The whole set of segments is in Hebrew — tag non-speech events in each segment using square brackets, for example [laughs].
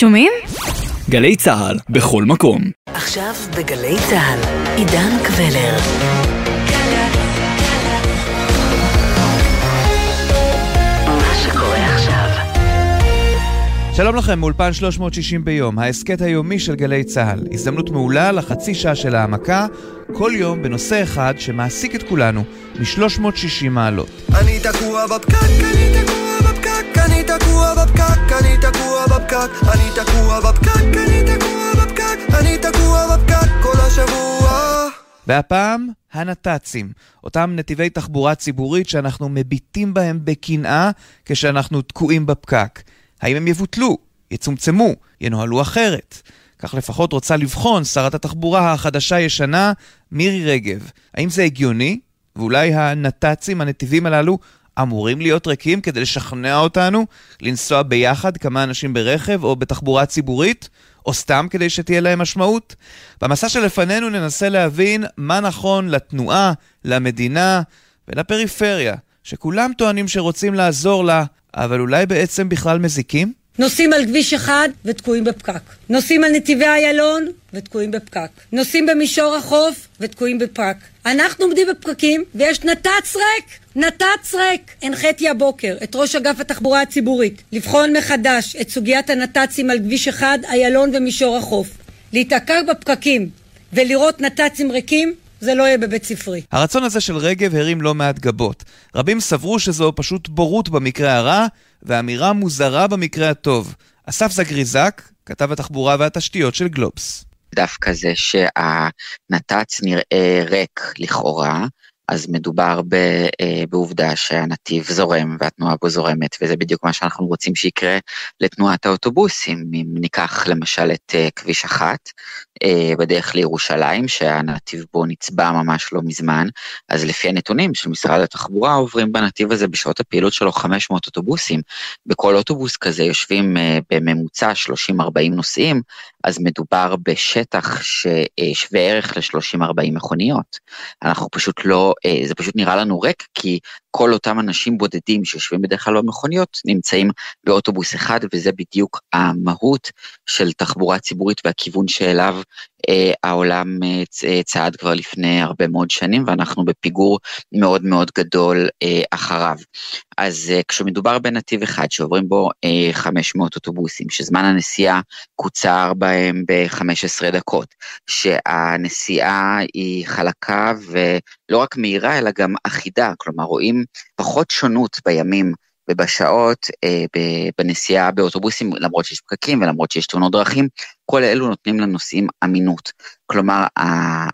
שומעים? גלי צה"ל, בכל מקום. עכשיו בגלי צה"ל, עידן קבלר. שלום לכם, מאולפן 360 ביום, ההסכת היומי של גלי צה"ל. הזדמנות מעולה לחצי שעה של העמקה, כל יום בנושא אחד שמעסיק את כולנו, מ-360 מעלות. אני תקוע בפקק, אני תקוע בפקק, אני תקוע בפקק, אני תקוע בפקק, אני תקוע בפקק, אני תקוע בפקק, אני תקוע בפקק כל השבוע. והפעם, הנת"צים, אותם נתיבי תחבורה ציבורית שאנחנו מביטים בהם בקנאה כשאנחנו תקועים בפקק. האם הם יבוטלו, יצומצמו, ינוהלו אחרת? כך לפחות רוצה לבחון שרת התחבורה החדשה-ישנה, מירי רגב. האם זה הגיוני? ואולי הנת"צים, הנתיבים הללו, אמורים להיות ריקים כדי לשכנע אותנו לנסוע ביחד כמה אנשים ברכב או בתחבורה ציבורית? או סתם כדי שתהיה להם משמעות? במסע שלפנינו ננסה להבין מה נכון לתנועה, למדינה ולפריפריה, שכולם טוענים שרוצים לעזור לה, אבל אולי בעצם בכלל מזיקים? נוסעים על כביש אחד ותקועים בפקק. נוסעים על נתיבי איילון ותקועים בפקק. נוסעים במישור החוף ותקועים בפקק. אנחנו עומדים בפקקים ויש נת"צ ריק! נת"צ ריק! הנחיתי הבוקר את ראש אגף התחבורה הציבורית לבחון מחדש את סוגיית הנת"צים על כביש אחד, איילון ומישור החוף. להיתקע בפקקים ולראות נת"צים ריקים זה לא יהיה בבית ספרי. הרצון הזה של רגב הרים לא מעט גבות. רבים סברו שזו פשוט בורות במקרה הרע, ואמירה מוזרה במקרה הטוב. אסף זגריזק, כתב התחבורה והתשתיות של גלובס. דווקא זה שהנת"צ נראה ריק לכאורה, אז מדובר ב, אה, בעובדה שהנתיב זורם והתנועה בו זורמת, וזה בדיוק מה שאנחנו רוצים שיקרה לתנועת האוטובוסים. אם ניקח למשל את אה, כביש אחת, אה, בדרך לירושלים, שהנתיב בו נצבע ממש לא מזמן, אז לפי הנתונים של משרד התחבורה עוברים בנתיב הזה בשעות הפעילות שלו 500 אוטובוסים. בכל אוטובוס כזה יושבים בממוצע 30-40 נוסעים, אז מדובר בשטח ששווה ערך ל-30-40 מכוניות. אנחנו פשוט לא, זה פשוט נראה לנו ריק, כי כל אותם אנשים בודדים שיושבים בדרך כלל במכוניות נמצאים באוטובוס אחד, וזה בדיוק המהות של תחבורה ציבורית והכיוון שאליו אה, העולם אה, צעד כבר לפני הרבה מאוד שנים, ואנחנו בפיגור מאוד מאוד גדול אה, אחריו. אז אה, כשמדובר בנתיב אחד שעוברים בו אה, 500 אוטובוסים, שזמן הנסיעה קוצר בהם ב-15 דקות, שהנסיעה היא חלקה ולא רק מהירה אלא גם אחידה, כלומר רואים פחות שונות בימים ובשעות אה, בנסיעה באוטובוסים, למרות שיש פקקים ולמרות שיש תאונות דרכים, כל אלו נותנים לנוסעים אמינות. כלומר,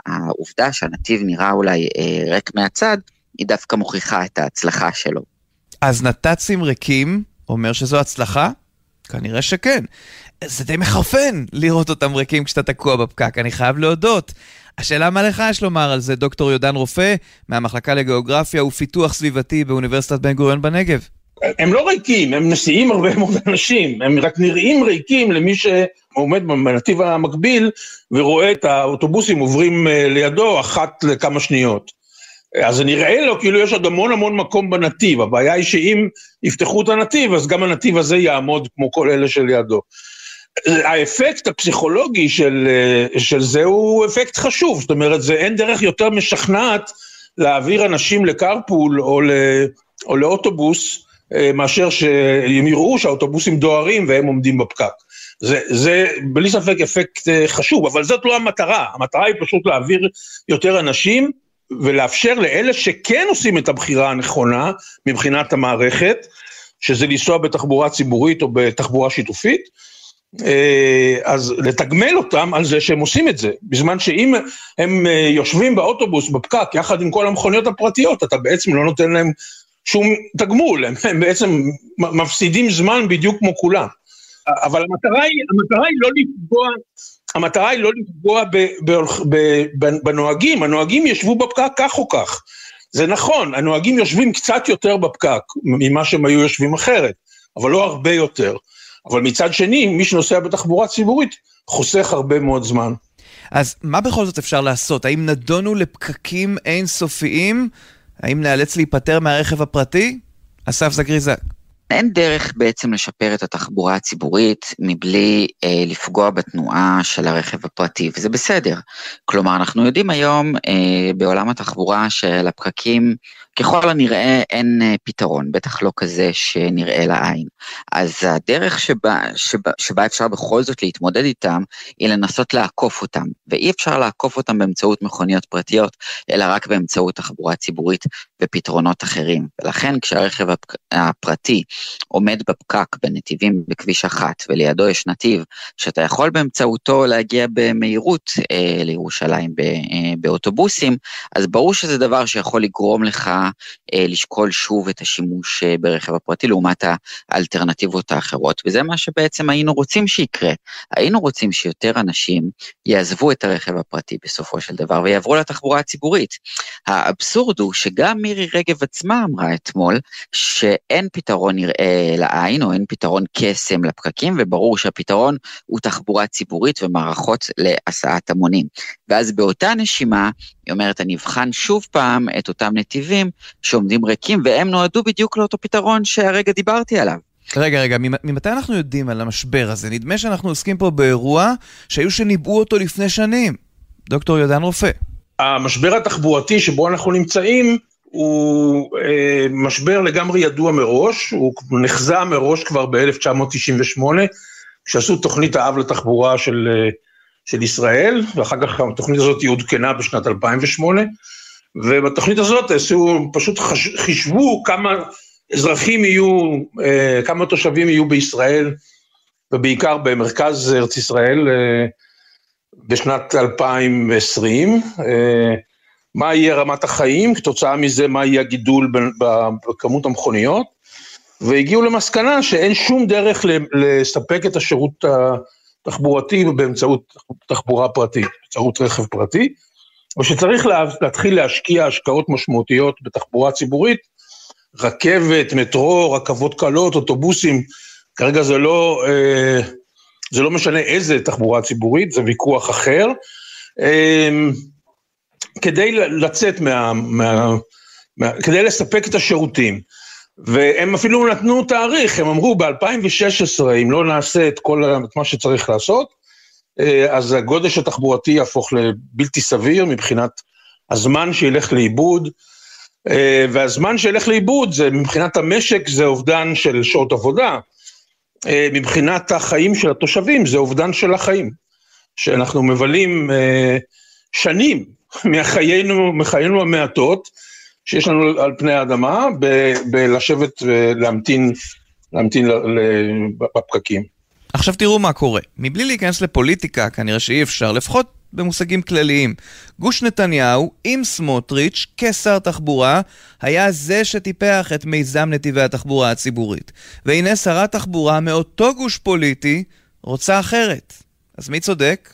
העובדה שהנתיב נראה אולי אה, ריק מהצד, היא דווקא מוכיחה את ההצלחה שלו. אז נת"צים ריקים אומר שזו הצלחה? כנראה שכן. זה די מחרפן לראות אותם ריקים כשאתה תקוע בפקק, אני חייב להודות. השאלה מה לך יש לומר על זה, דוקטור יודן רופא, מהמחלקה לגיאוגרפיה ופיתוח סביבתי באוניברסיטת בן גוריון בנגב. הם לא ריקים, הם נסיעים הרבה מאוד אנשים, הם רק נראים ריקים למי שעומד בנתיב המקביל ורואה את האוטובוסים עוברים לידו אחת לכמה שניות. אז זה נראה לו כאילו יש עוד המון המון מקום בנתיב, הבעיה היא שאם יפתחו את הנתיב, אז גם הנתיב הזה יעמוד כמו כל אלה שלידו. האפקט הפסיכולוגי של, של זה הוא אפקט חשוב, זאת אומרת, זה אין דרך יותר משכנעת להעביר אנשים לקרפול או, ל, או לאוטובוס, מאשר שהם יראו שהאוטובוסים דוהרים והם עומדים בפקק. זה, זה בלי ספק אפקט חשוב, אבל זאת לא המטרה, המטרה היא פשוט להעביר יותר אנשים ולאפשר לאלה שכן עושים את הבחירה הנכונה מבחינת המערכת, שזה לנסוע בתחבורה ציבורית או בתחבורה שיתופית, אז לתגמל אותם על זה שהם עושים את זה, בזמן שאם הם יושבים באוטובוס בפקק יחד עם כל המכוניות הפרטיות, אתה בעצם לא נותן להם שום תגמול, הם, הם בעצם מפסידים זמן בדיוק כמו כולם. אבל המטרה היא, המטרה היא לא לפגוע, המטרה היא לא לפגוע ב, ב, ב, בנוהגים, הנוהגים ישבו בפקק כך או כך. זה נכון, הנוהגים יושבים קצת יותר בפקק ממה שהם היו יושבים אחרת, אבל לא הרבה יותר. אבל מצד שני, מי שנוסע בתחבורה ציבורית חוסך הרבה מאוד זמן. אז מה בכל זאת אפשר לעשות? האם נדונו לפקקים אינסופיים? האם נאלץ להיפטר מהרכב הפרטי? אסף זגריזק. אין דרך בעצם לשפר את התחבורה הציבורית מבלי אה, לפגוע בתנועה של הרכב הפרטי, וזה בסדר. כלומר, אנחנו יודעים היום אה, בעולם התחבורה שלפקקים ככל הנראה אין אה, פתרון, בטח לא כזה שנראה לעין. אז הדרך שבה, שבה, שבה אפשר בכל זאת להתמודד איתם, היא לנסות לעקוף אותם, ואי אפשר לעקוף אותם באמצעות מכוניות פרטיות, אלא רק באמצעות תחבורה ציבורית ופתרונות אחרים. ולכן כשהרכב הפרטי עומד בפקק בנתיבים בכביש אחת, ולידו יש נתיב, שאתה יכול באמצעותו להגיע במהירות אה, לירושלים ב, אה, באוטובוסים, אז ברור שזה דבר שיכול לגרום לך לשקול שוב את השימוש אה, ברכב הפרטי לעומת האלטרנטיבות האחרות, וזה מה שבעצם היינו רוצים שיקרה. היינו רוצים שיותר אנשים יעזבו את הרכב הפרטי בסופו של דבר ויעברו לתחבורה הציבורית. האבסורד הוא שגם מירי רגב עצמה אמרה אתמול שאין פתרון נראה לעין או אין פתרון קסם לפקקים, וברור שהפתרון הוא תחבורה ציבורית ומערכות להסעת המונים. ואז באותה נשימה היא אומרת, אני אבחן שוב פעם את אותם נתיבים שעומדים ריקים, והם נועדו בדיוק לאותו פתרון שהרגע דיברתי עליו. רגע, רגע, ממתי אנחנו יודעים על המשבר הזה? נדמה שאנחנו עוסקים פה באירוע שהיו שניבאו אותו לפני שנים. דוקטור ידן רופא. המשבר התחבורתי שבו אנחנו נמצאים הוא אה, משבר לגמרי ידוע מראש, הוא נחזה מראש כבר ב-1998, כשעשו תוכנית האב לתחבורה של, אה, של ישראל, ואחר כך התוכנית הזאת היא עודכנה בשנת 2008, ובתוכנית הזאת עשו, פשוט חש, חישבו כמה אזרחים יהיו, אה, כמה תושבים יהיו בישראל, ובעיקר במרכז ארץ ישראל, אה, בשנת 2020. אה, מה יהיה רמת החיים, כתוצאה מזה מה יהיה הגידול בכמות המכוניות, והגיעו למסקנה שאין שום דרך לספק את השירות התחבורתי באמצעות תחבורה פרטית, באמצעות רכב פרטי, ושצריך להתחיל להשקיע השקעות משמעותיות בתחבורה ציבורית, רכבת, מטרו, רכבות קלות, אוטובוסים, כרגע זה לא, אה, זה לא משנה איזה תחבורה ציבורית, זה ויכוח אחר. אה, כדי לצאת מה, מה, מה... כדי לספק את השירותים. והם אפילו נתנו תאריך, הם אמרו ב-2016, אם לא נעשה את כל את מה שצריך לעשות, אה, אז הגודש התחבורתי יהפוך לבלתי סביר מבחינת הזמן שילך לאיבוד, אה, והזמן שילך לאיבוד זה מבחינת המשק זה אובדן של שעות עבודה, אה, מבחינת החיים של התושבים זה אובדן של החיים, שאנחנו מבלים שנים [laughs] מחיינו, מחיינו המעטות שיש לנו על פני האדמה, בלשבת ולהמתין להמתין בפקקים. עכשיו תראו מה קורה. מבלי להיכנס לפוליטיקה, כנראה שאי אפשר, לפחות במושגים כלליים. גוש נתניהו, עם סמוטריץ', כשר תחבורה, היה זה שטיפח את מיזם נתיבי התחבורה הציבורית. והנה שרת תחבורה מאותו גוש פוליטי רוצה אחרת. אז מי צודק?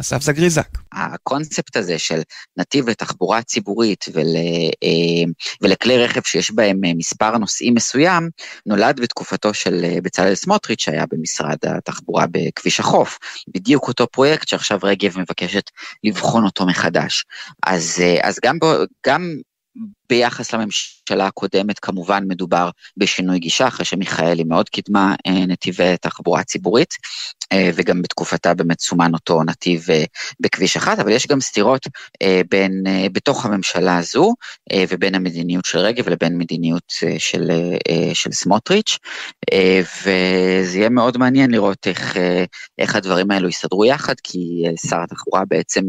אסף זגריזק. הקונספט הזה של נתיב לתחבורה ציבורית ול, אה, ולכלי רכב שיש בהם אה, מספר נוסעים מסוים, נולד בתקופתו של אה, בצלאל סמוטריץ' שהיה במשרד התחבורה בכביש החוף. בדיוק אותו פרויקט שעכשיו רגב מבקשת לבחון אותו מחדש. אז, אז גם, גם ביחס לממשלה הקודמת כמובן מדובר בשינוי גישה, אחרי שמיכאלי מאוד קידמה אה, נתיבי תחבורה ציבורית, אה, וגם בתקופתה באמת סומן אותו נתיב אה, בכביש אחת, אבל יש גם סתירות בין, בתוך הממשלה הזו ובין המדיניות של רגב לבין מדיניות של, של סמוטריץ', וזה יהיה מאוד מעניין לראות איך, איך הדברים האלו יסתדרו יחד, כי שר התחבורה בעצם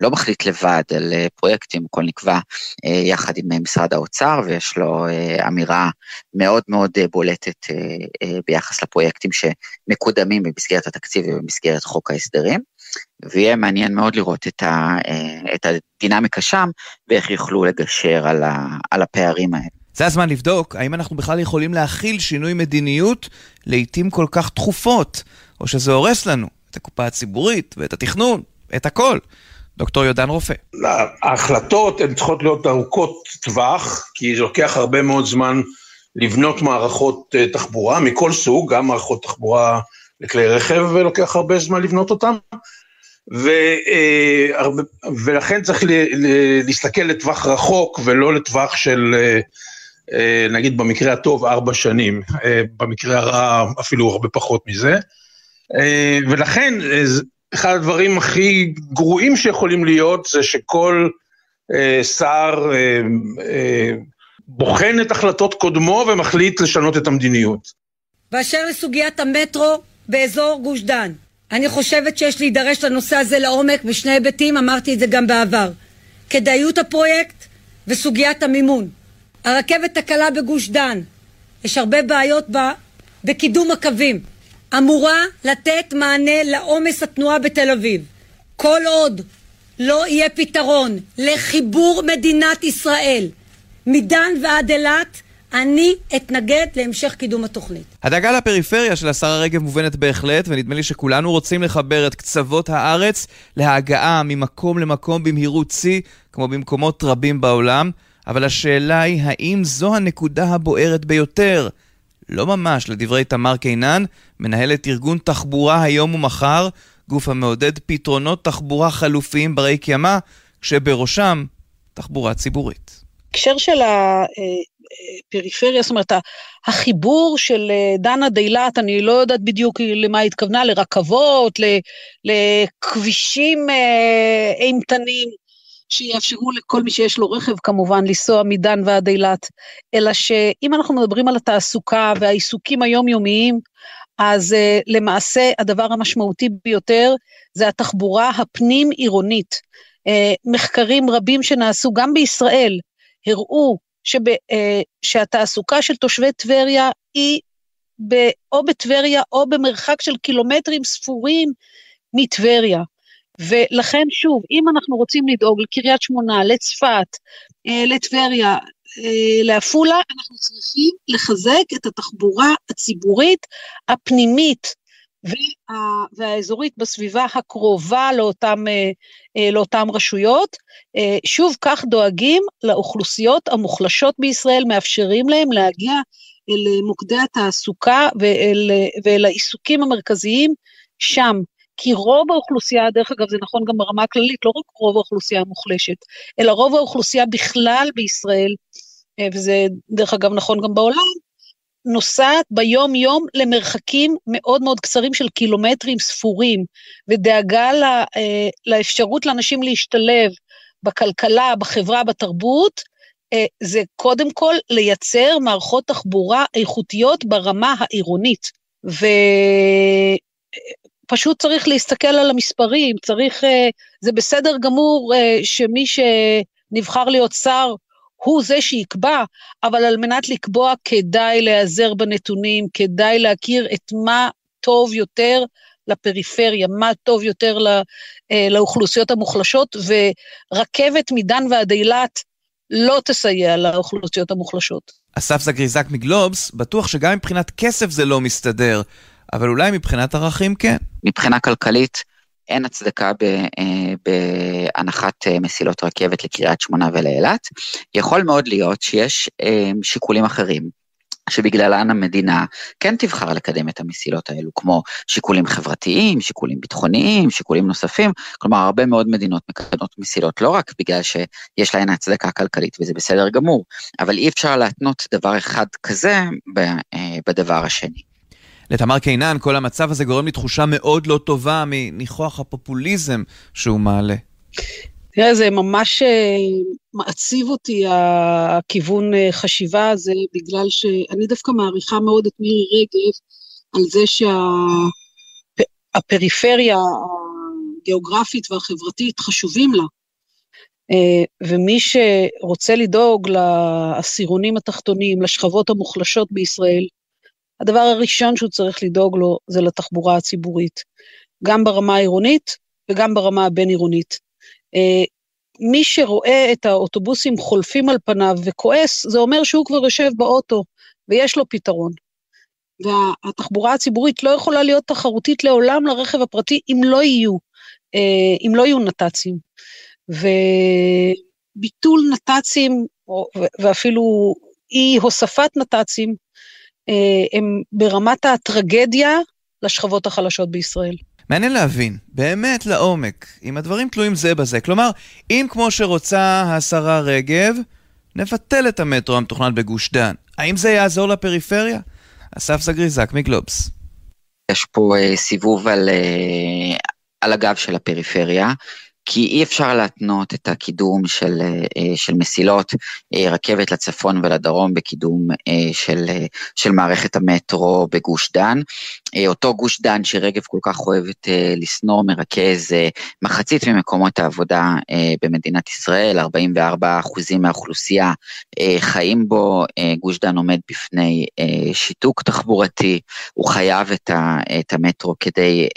לא מחליט לבד על אה, פרויקטים, הכל נקבע אה, יחד עם אה, משרד האוצר, ויש לו אמירה מאוד מאוד בולטת ביחס לפרויקטים שמקודמים במסגרת התקציב ובמסגרת חוק ההסדרים. ויהיה מעניין מאוד לראות את, ה, את הדינמיקה שם, ואיך יוכלו לגשר על, ה, על הפערים האלה. זה הזמן לבדוק האם אנחנו בכלל יכולים להכיל שינוי מדיניות לעיתים כל כך תכופות, או שזה הורס לנו את הקופה הציבורית ואת התכנון, את הכל. דוקטור יודן רופא. ההחלטות הן צריכות להיות ארוכות טווח, כי זה לוקח הרבה מאוד זמן לבנות מערכות אה, תחבורה מכל סוג, גם מערכות תחבורה לכלי רכב, ולוקח הרבה זמן לבנות אותן. ו, אה, ולכן צריך להסתכל לטווח רחוק ולא לטווח של, אה, נגיד במקרה הטוב ארבע שנים, במקרה הרע אפילו הרבה פחות מזה. ולכן, אחד הדברים הכי גרועים שיכולים להיות זה שכל שר בוחן את החלטות קודמו ומחליט לשנות את המדיניות. באשר לסוגיית המטרו באזור גוש דן, אני חושבת שיש להידרש לנושא הזה לעומק בשני היבטים, אמרתי את זה גם בעבר. כדאיות הפרויקט וסוגיית המימון. הרכבת הקלה בגוש דן, יש הרבה בעיות בה בקידום הקווים. אמורה לתת מענה לעומס התנועה בתל אביב. כל עוד לא יהיה פתרון לחיבור מדינת ישראל מדן ועד אילת, אני אתנגד להמשך קידום התוכנית. הדאגה לפריפריה של השרה רגב מובנת בהחלט, ונדמה לי שכולנו רוצים לחבר את קצוות הארץ להגעה ממקום למקום במהירות שיא, כמו במקומות רבים בעולם. אבל השאלה היא, האם זו הנקודה הבוערת ביותר? לא ממש, לדברי תמר קינן, מנהלת ארגון תחבורה היום ומחר, גוף המעודד פתרונות תחבורה חלופיים ברי קיימא, כשבראשם תחבורה ציבורית. בהקשר של הפריפריה, זאת אומרת, החיבור של אה, דנה דילת, אני לא יודעת בדיוק למה היא התכוונה, לרכבות, לכבישים אה, אימתנים. שיאפשרו לכל מי שיש לו רכב כמובן לנסוע מדן ועד אילת, אלא שאם אנחנו מדברים על התעסוקה והעיסוקים היומיומיים, אז uh, למעשה הדבר המשמעותי ביותר זה התחבורה הפנים-עירונית. Uh, מחקרים רבים שנעשו גם בישראל הראו שב, uh, שהתעסוקה של תושבי טבריה היא ב, או בטבריה או במרחק של קילומטרים ספורים מטבריה. ולכן שוב, אם אנחנו רוצים לדאוג לקריית שמונה, לצפת, אה, לטבריה, אה, לעפולה, אנחנו צריכים לחזק את התחבורה הציבורית הפנימית וה, והאזורית בסביבה הקרובה לאותם, אה, לאותם רשויות. שוב, כך דואגים לאוכלוסיות המוחלשות בישראל, מאפשרים להם להגיע אל מוקדי התעסוקה ואל, ואל העיסוקים המרכזיים שם. כי רוב האוכלוסייה, דרך אגב זה נכון גם ברמה הכללית, לא רק רוב האוכלוסייה המוחלשת, אלא רוב האוכלוסייה בכלל בישראל, אה, וזה דרך אגב נכון גם בעולם, נוסעת ביום-יום למרחקים מאוד מאוד קצרים של קילומטרים ספורים, ודאגה לה, אה, לאפשרות לאנשים להשתלב בכלכלה, בחברה, בתרבות, אה, זה קודם כל לייצר מערכות תחבורה איכותיות ברמה העירונית. ו... פשוט צריך להסתכל על המספרים, צריך, אה, זה בסדר גמור אה, שמי שנבחר להיות שר הוא זה שיקבע, אבל על מנת לקבוע כדאי להיעזר בנתונים, כדאי להכיר את מה טוב יותר לפריפריה, מה טוב יותר לא, לאוכלוסיות המוחלשות, ורכבת מדן ועד אילת לא תסייע לאוכלוסיות המוחלשות. אסף זגריזק מגלובס, בטוח שגם מבחינת כסף זה לא מסתדר. אבל אולי מבחינת ערכים כן. מבחינה כלכלית, אין הצדקה אה, בהנחת אה, מסילות רכבת לקריית שמונה ולאילת. יכול מאוד להיות שיש אה, שיקולים אחרים. שבגללן המדינה כן תבחר לקדם את המסילות האלו, כמו שיקולים חברתיים, שיקולים ביטחוניים, שיקולים נוספים. כלומר, הרבה מאוד מדינות מקדמות מסילות לא רק בגלל שיש להן הצדקה כלכלית, וזה בסדר גמור, אבל אי אפשר להתנות דבר אחד כזה בדבר השני. לתמר קינן, כל המצב הזה גורם לי תחושה מאוד לא טובה מניחוח הפופוליזם שהוא מעלה. תראה, זה ממש אה, מעציב אותי הכיוון אה, חשיבה הזה, בגלל שאני דווקא מעריכה מאוד את מירי רגב על זה שהפריפריה הגיאוגרפית והחברתית חשובים לה. אה, ומי שרוצה לדאוג לעשירונים התחתונים, לשכבות המוחלשות בישראל, הדבר הראשון שהוא צריך לדאוג לו זה לתחבורה הציבורית, גם ברמה העירונית וגם ברמה הבין-עירונית. אה, מי שרואה את האוטובוסים חולפים על פניו וכועס, זה אומר שהוא כבר יושב באוטו ויש לו פתרון. והתחבורה הציבורית לא יכולה להיות תחרותית לעולם לרכב הפרטי אם לא יהיו, אה, אם לא יהיו נת"צים. וביטול נת"צים, ואפילו אי הוספת נת"צים, הם ברמת הטרגדיה לשכבות החלשות בישראל. מעניין להבין, באמת לעומק, אם הדברים תלויים זה בזה. כלומר, אם כמו שרוצה השרה רגב, נבטל את המטרו המתוכנן בגוש דן. האם זה יעזור לפריפריה? אסף זגריזק מגלובס. יש פה אה, סיבוב על, אה, על הגב של הפריפריה. כי אי אפשר להתנות את הקידום של, אה, של מסילות אה, רכבת לצפון ולדרום בקידום אה, של, של מערכת המטרו בגוש דן. אותו גוש דן שרגב כל כך אוהבת לשנוא מרכז מחצית ממקומות העבודה במדינת ישראל, 44 אחוזים מהאוכלוסייה חיים בו, גוש דן עומד בפני שיתוק תחבורתי, הוא חייב את המטרו כדי,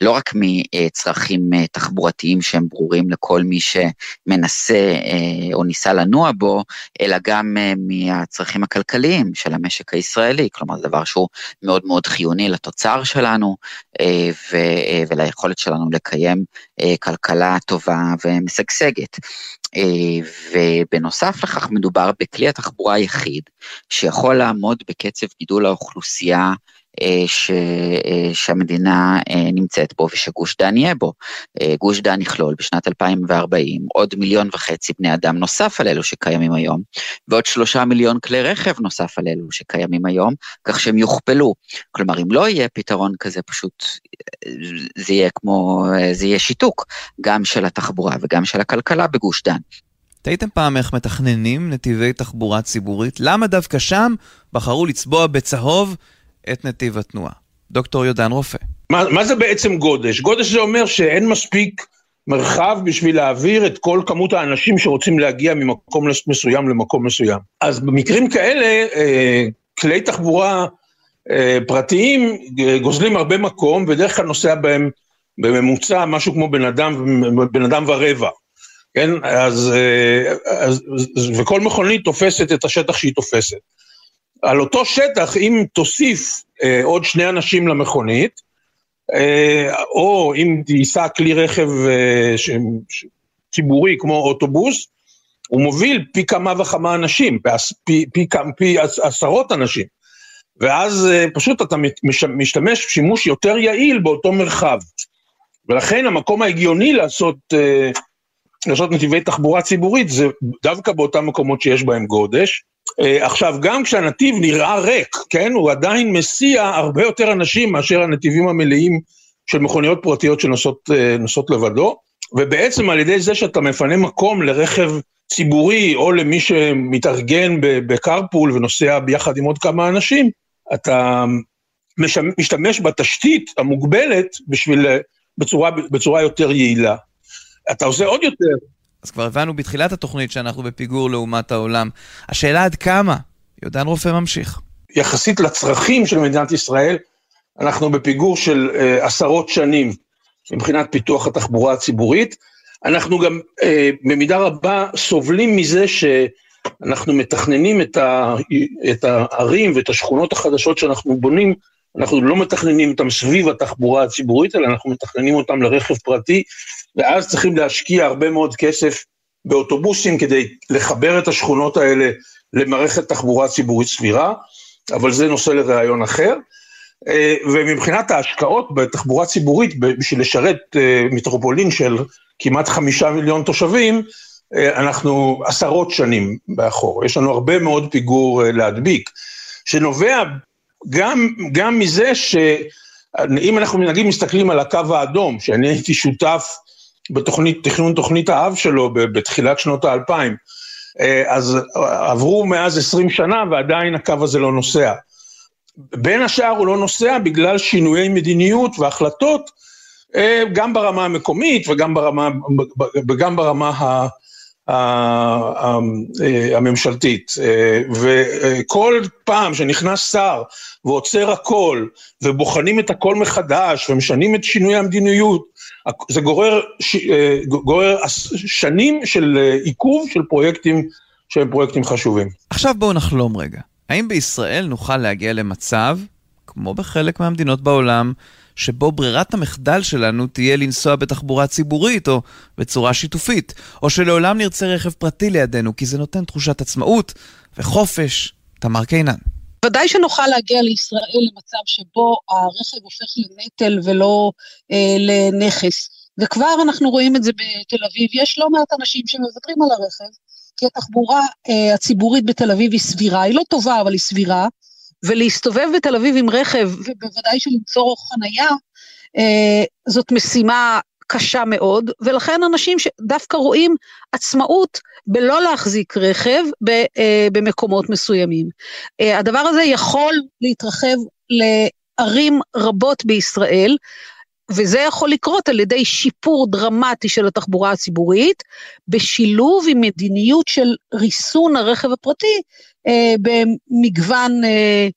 לא רק מצרכים תחבורתיים, כלליים שהם ברורים לכל מי שמנסה אה, או ניסה לנוע בו, אלא גם אה, מהצרכים הכלכליים של המשק הישראלי, כלומר זה דבר שהוא מאוד מאוד חיוני לתוצר שלנו אה, וליכולת שלנו לקיים כלכלה טובה ומשגשגת. ובנוסף לכך מדובר בכלי התחבורה היחיד שיכול לעמוד בקצב גידול האוכלוסייה אה, ש, אה, שהמדינה אה, נמצאת בו ושגוש דן יהיה בו. גוש דן יכלול בשנת 2040 עוד מיליון וחצי בני אדם נוסף על אלו שקיימים היום, ועוד שלושה מיליון כלי רכב נוסף על אלו שקיימים היום, כך שהם יוכפלו. כלומר, אם לא יהיה פתרון כזה, פשוט זה יהיה כמו, זה יהיה שיתוק, גם של התחבורה וגם של הכלכלה בגוש דן. תהיתם פעם איך מתכננים נתיבי תחבורה ציבורית? למה דווקא שם בחרו לצבוע בצהוב את נתיב התנועה. דוקטור יודן רופא. מה, מה זה בעצם גודש? גודש זה אומר שאין מספיק מרחב בשביל להעביר את כל כמות האנשים שרוצים להגיע ממקום מסוים למקום מסוים. אז במקרים כאלה, אה, כלי תחבורה אה, פרטיים אה, גוזלים הרבה מקום, ובדרך כלל נוסע בהם בממוצע משהו כמו בן אדם, בן אדם ורבע. כן, אז, אז, וכל מכונית תופסת את השטח שהיא תופסת. על אותו שטח, אם תוסיף אה, עוד שני אנשים למכונית, אה, או אם ייסע כלי רכב אה, ש, ש, ציבורי כמו אוטובוס, הוא מוביל פי כמה וכמה אנשים, פי, פי, פי, פי עשרות אנשים. ואז אה, פשוט אתה משתמש שימוש יותר יעיל באותו מרחב. ולכן המקום ההגיוני לעשות, אה, לעשות נתיבי תחבורה ציבורית זה דווקא באותם מקומות שיש בהם גודש. אה, עכשיו, גם כשהנתיב נראה ריק, כן, הוא עדיין מסיע הרבה יותר אנשים מאשר הנתיבים המלאים של מכוניות פרטיות שנוסעות אה, לבדו, ובעצם על ידי זה שאתה מפנה מקום לרכב ציבורי או למי שמתארגן בקרפול ונוסע ביחד עם עוד כמה אנשים, אתה משתמש בתשתית המוגבלת בשביל, בצורה, בצורה יותר יעילה. אתה עושה עוד יותר, אז כבר הבנו בתחילת התוכנית שאנחנו בפיגור לעומת העולם. השאלה עד כמה? יהודן רופא ממשיך. יחסית לצרכים של מדינת ישראל, אנחנו בפיגור של אה, עשרות שנים מבחינת פיתוח התחבורה הציבורית. אנחנו גם אה, במידה רבה סובלים מזה שאנחנו מתכננים את, ה, את הערים ואת השכונות החדשות שאנחנו בונים, אנחנו לא מתכננים אותם סביב התחבורה הציבורית, אלא אנחנו מתכננים אותם לרכב פרטי, ואז צריכים להשקיע הרבה מאוד כסף באוטובוסים כדי לחבר את השכונות האלה למערכת תחבורה ציבורית סבירה, אבל זה נושא לראיון אחר. אה, ומבחינת ההשקעות בתחבורה ציבורית, בשביל לשרת אה, מטרופולין של כמעט חמישה מיליון תושבים, אה, אנחנו עשרות שנים באחור. יש לנו הרבה מאוד פיגור להדביק, שנובע גם, גם מזה שאם אנחנו נגיד מסתכלים על הקו האדום, שאני הייתי שותף בתוכנית, תכנון תוכנית האב שלו בתחילת שנות האלפיים, אה, אז עברו מאז עשרים שנה ועדיין הקו הזה לא נוסע. בין השאר הוא לא נוסע בגלל שינויי מדיניות והחלטות, אה, גם ברמה המקומית וגם ברמה, וגם ברמה הממשלתית. אה, וכל פעם שנכנס שר ועוצר הכל, ובוחנים את הכל מחדש, ומשנים את שינוי המדיניות, זה גורר, אה, גורר שנים של אה, עיכוב של פרויקטים שהם פרויקטים חשובים. עכשיו בואו נחלום רגע. האם בישראל נוכל להגיע למצב, כמו בחלק מהמדינות בעולם, שבו ברירת המחדל שלנו תהיה לנסוע בתחבורה ציבורית או בצורה שיתופית, או שלעולם נרצה רכב פרטי לידינו, כי זה נותן תחושת עצמאות וחופש. תמר קינן. ודאי שנוכל להגיע לישראל למצב שבו הרכב הופך לנטל ולא אה, לנכס. וכבר אנחנו רואים את זה בתל אביב, יש לא מעט אנשים שמוותרים על הרכב כי התחבורה אה, הציבורית בתל אביב היא סבירה, היא לא טובה, אבל היא סבירה, ולהסתובב בתל אביב עם רכב, ובוודאי שלמצוא חנייה, אה, זאת משימה קשה מאוד, ולכן אנשים שדווקא רואים עצמאות בלא להחזיק רכב ב, אה, במקומות מסוימים. אה, הדבר הזה יכול להתרחב לערים רבות בישראל, וזה יכול לקרות על ידי שיפור דרמטי של התחבורה הציבורית, בשילוב עם מדיניות של ריסון הרכב הפרטי אה, במגוון אה,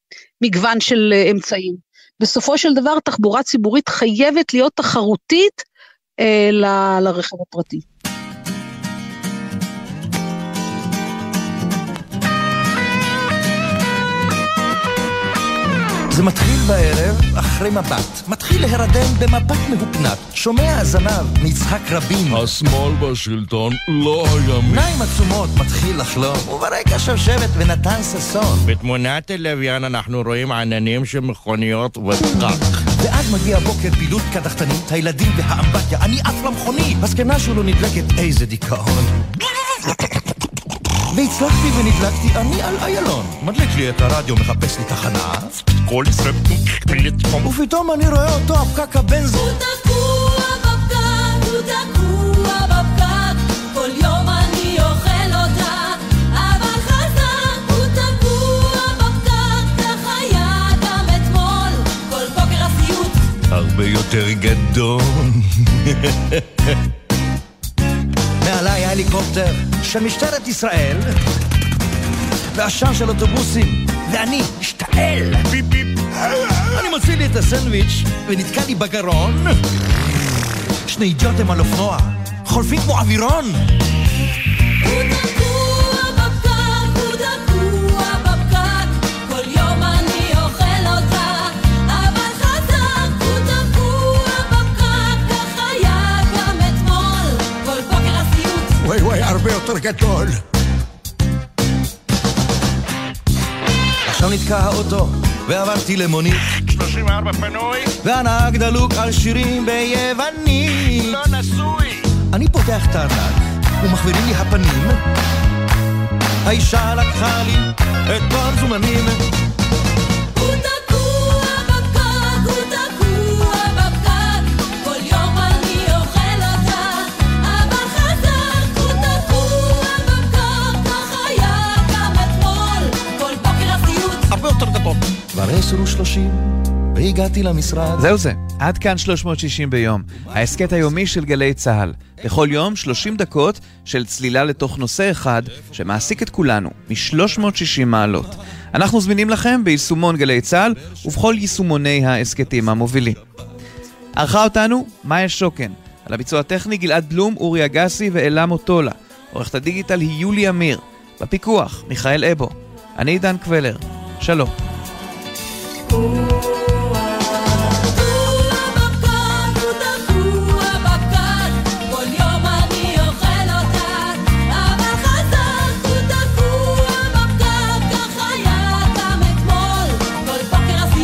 מגוון של אה, אמצעים. בסופו של דבר תחבורה ציבורית חייבת להיות תחרותית לרכב הפרטי. זה מתחיל בערב, אחרי מבט. מתחיל להירדם במבט מהופנט. שומע הזנב מיצחק רבין. השמאל בשלטון לא היה מי. עיניים עצומות מתחיל לחלום, וברקע שבשבת ונתן ששון. בתמונת טלוויין אנחנו רואים עננים של מכוניות ופקק. ואז מגיע בוקר פעילות קדחתנית, הילדים והאמבטיה, אני עף למכונית. הזקנה שלו נדלקת איזה דיכאון. והצלחתי ונדלקתי אני על איילון. מדליק לי את הרדיו, מחפש לי תחנה. כל ישראל... ופתאום אני רואה אותו, הפקק הבנזו. הוא תקוע בפקק, הוא תקוע בפקק, כל יום אני אוכל אותה, אבל חזק, הוא תקוע בפקק, כך היה גם אתמול, כל בוקר הסיוט. הרבה יותר גדול. מעליי הליקופטר של משטרת ישראל, ועשן של אוטובוסים, ואני משתעל. ביפ ביפ. אני מוציא לי את הסנדוויץ' ונתקע לי בגרון. שני אידיוטים על אופנוע, חולפים כמו אווירון. יותר גדול. עכשיו נתקע האוטו, ועברתי למונית, 34 פנוי, והנהג דלוק על שירים ביוונית. לא נשוי. אני פותח את הארנק, ומחבירים לי הפנים. האישה לקחה לי את כל המזומנים. כבר עשר ושלושים, והגעתי למשרד. זהו זה, עד כאן 360 ביום, ההסכת היומי של גלי צה"ל. בכל יום 30 דקות של צלילה לתוך נושא אחד שמעסיק את כולנו, מ-360 מעלות. אנחנו זמינים לכם ביישומון גלי צה"ל ובכל יישומוני ההסכתים המובילים. ערכה אותנו מאיה שוקן, על הביצוע הטכני גלעד בלום, אורי אגסי ואלה מוטולה. עורכת הדיגיטל היא יולי אמיר. בפיקוח, מיכאל אבו. אני עידן קבלר. שלום.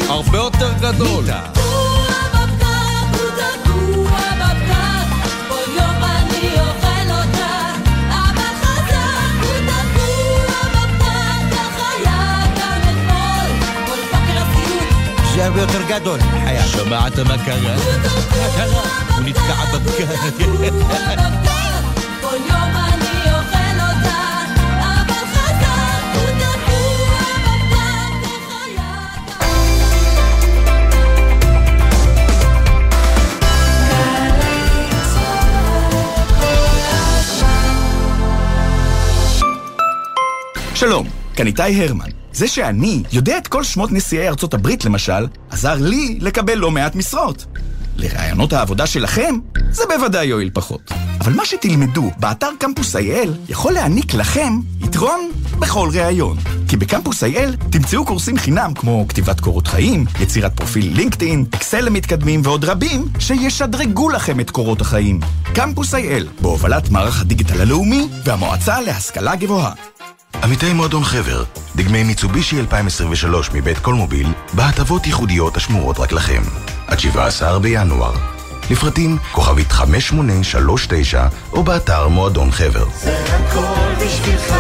הרבה יותר גדול. תקוע הסיוט. זה הרבה יותר גדול, חייב. שמעת מה קרה? הוא נתקע היה שלום, כאן איתי הרמן. זה שאני יודע את כל שמות נשיאי ארצות הברית, למשל, עזר לי לקבל לא מעט משרות. לרעיונות העבודה שלכם, זה בוודאי יועיל פחות. אבל מה שתלמדו באתר קמפוס IL יכול להעניק לכם יתרון בכל ראיון. כי בקמפוס IL תמצאו קורסים חינם כמו כתיבת קורות חיים, יצירת פרופיל לינקדאין, אקסל למתקדמים ועוד רבים שישדרגו לכם את קורות החיים. קמפוס IL, בהובלת מערך הדיגיטל הלאומי והמועצה להשכלה גבוהה. עמיתי מועדון חבר, דגמי מיצובישי 2023 מבית קולמוביל, בהטבות ייחודיות השמורות רק לכם. עד 17 בינואר. לפרטים כוכבית 5839 או באתר מועדון חבר. זה הכל בשבילך,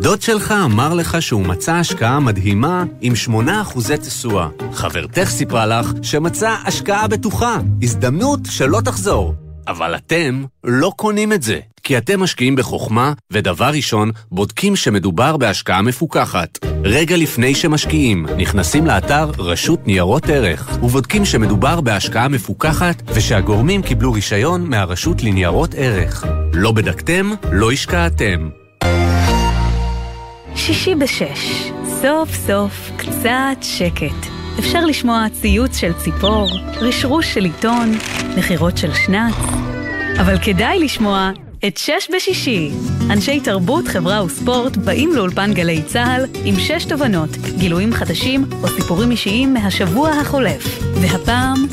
דוד שלך אמר לך שהוא מצא השקעה מדהימה עם 8% תשואה. חברתך סיפרה לך שמצא השקעה בטוחה, הזדמנות שלא תחזור. אבל אתם לא קונים את זה, כי אתם משקיעים בחוכמה, ודבר ראשון, בודקים שמדובר בהשקעה מפוקחת. רגע לפני שמשקיעים, נכנסים לאתר רשות ניירות ערך, ובודקים שמדובר בהשקעה מפוקחת, ושהגורמים קיבלו רישיון מהרשות לניירות ערך. לא בדקתם, לא השקעתם. שישי בשש, סוף סוף קצת שקט. אפשר לשמוע ציוץ של ציפור, רשרוש של עיתון, נחירות של שנץ. אבל כדאי לשמוע את שש בשישי. אנשי תרבות, חברה וספורט באים לאולפן גלי צה"ל עם שש תובנות, גילויים חדשים או סיפורים אישיים מהשבוע החולף. והפעם,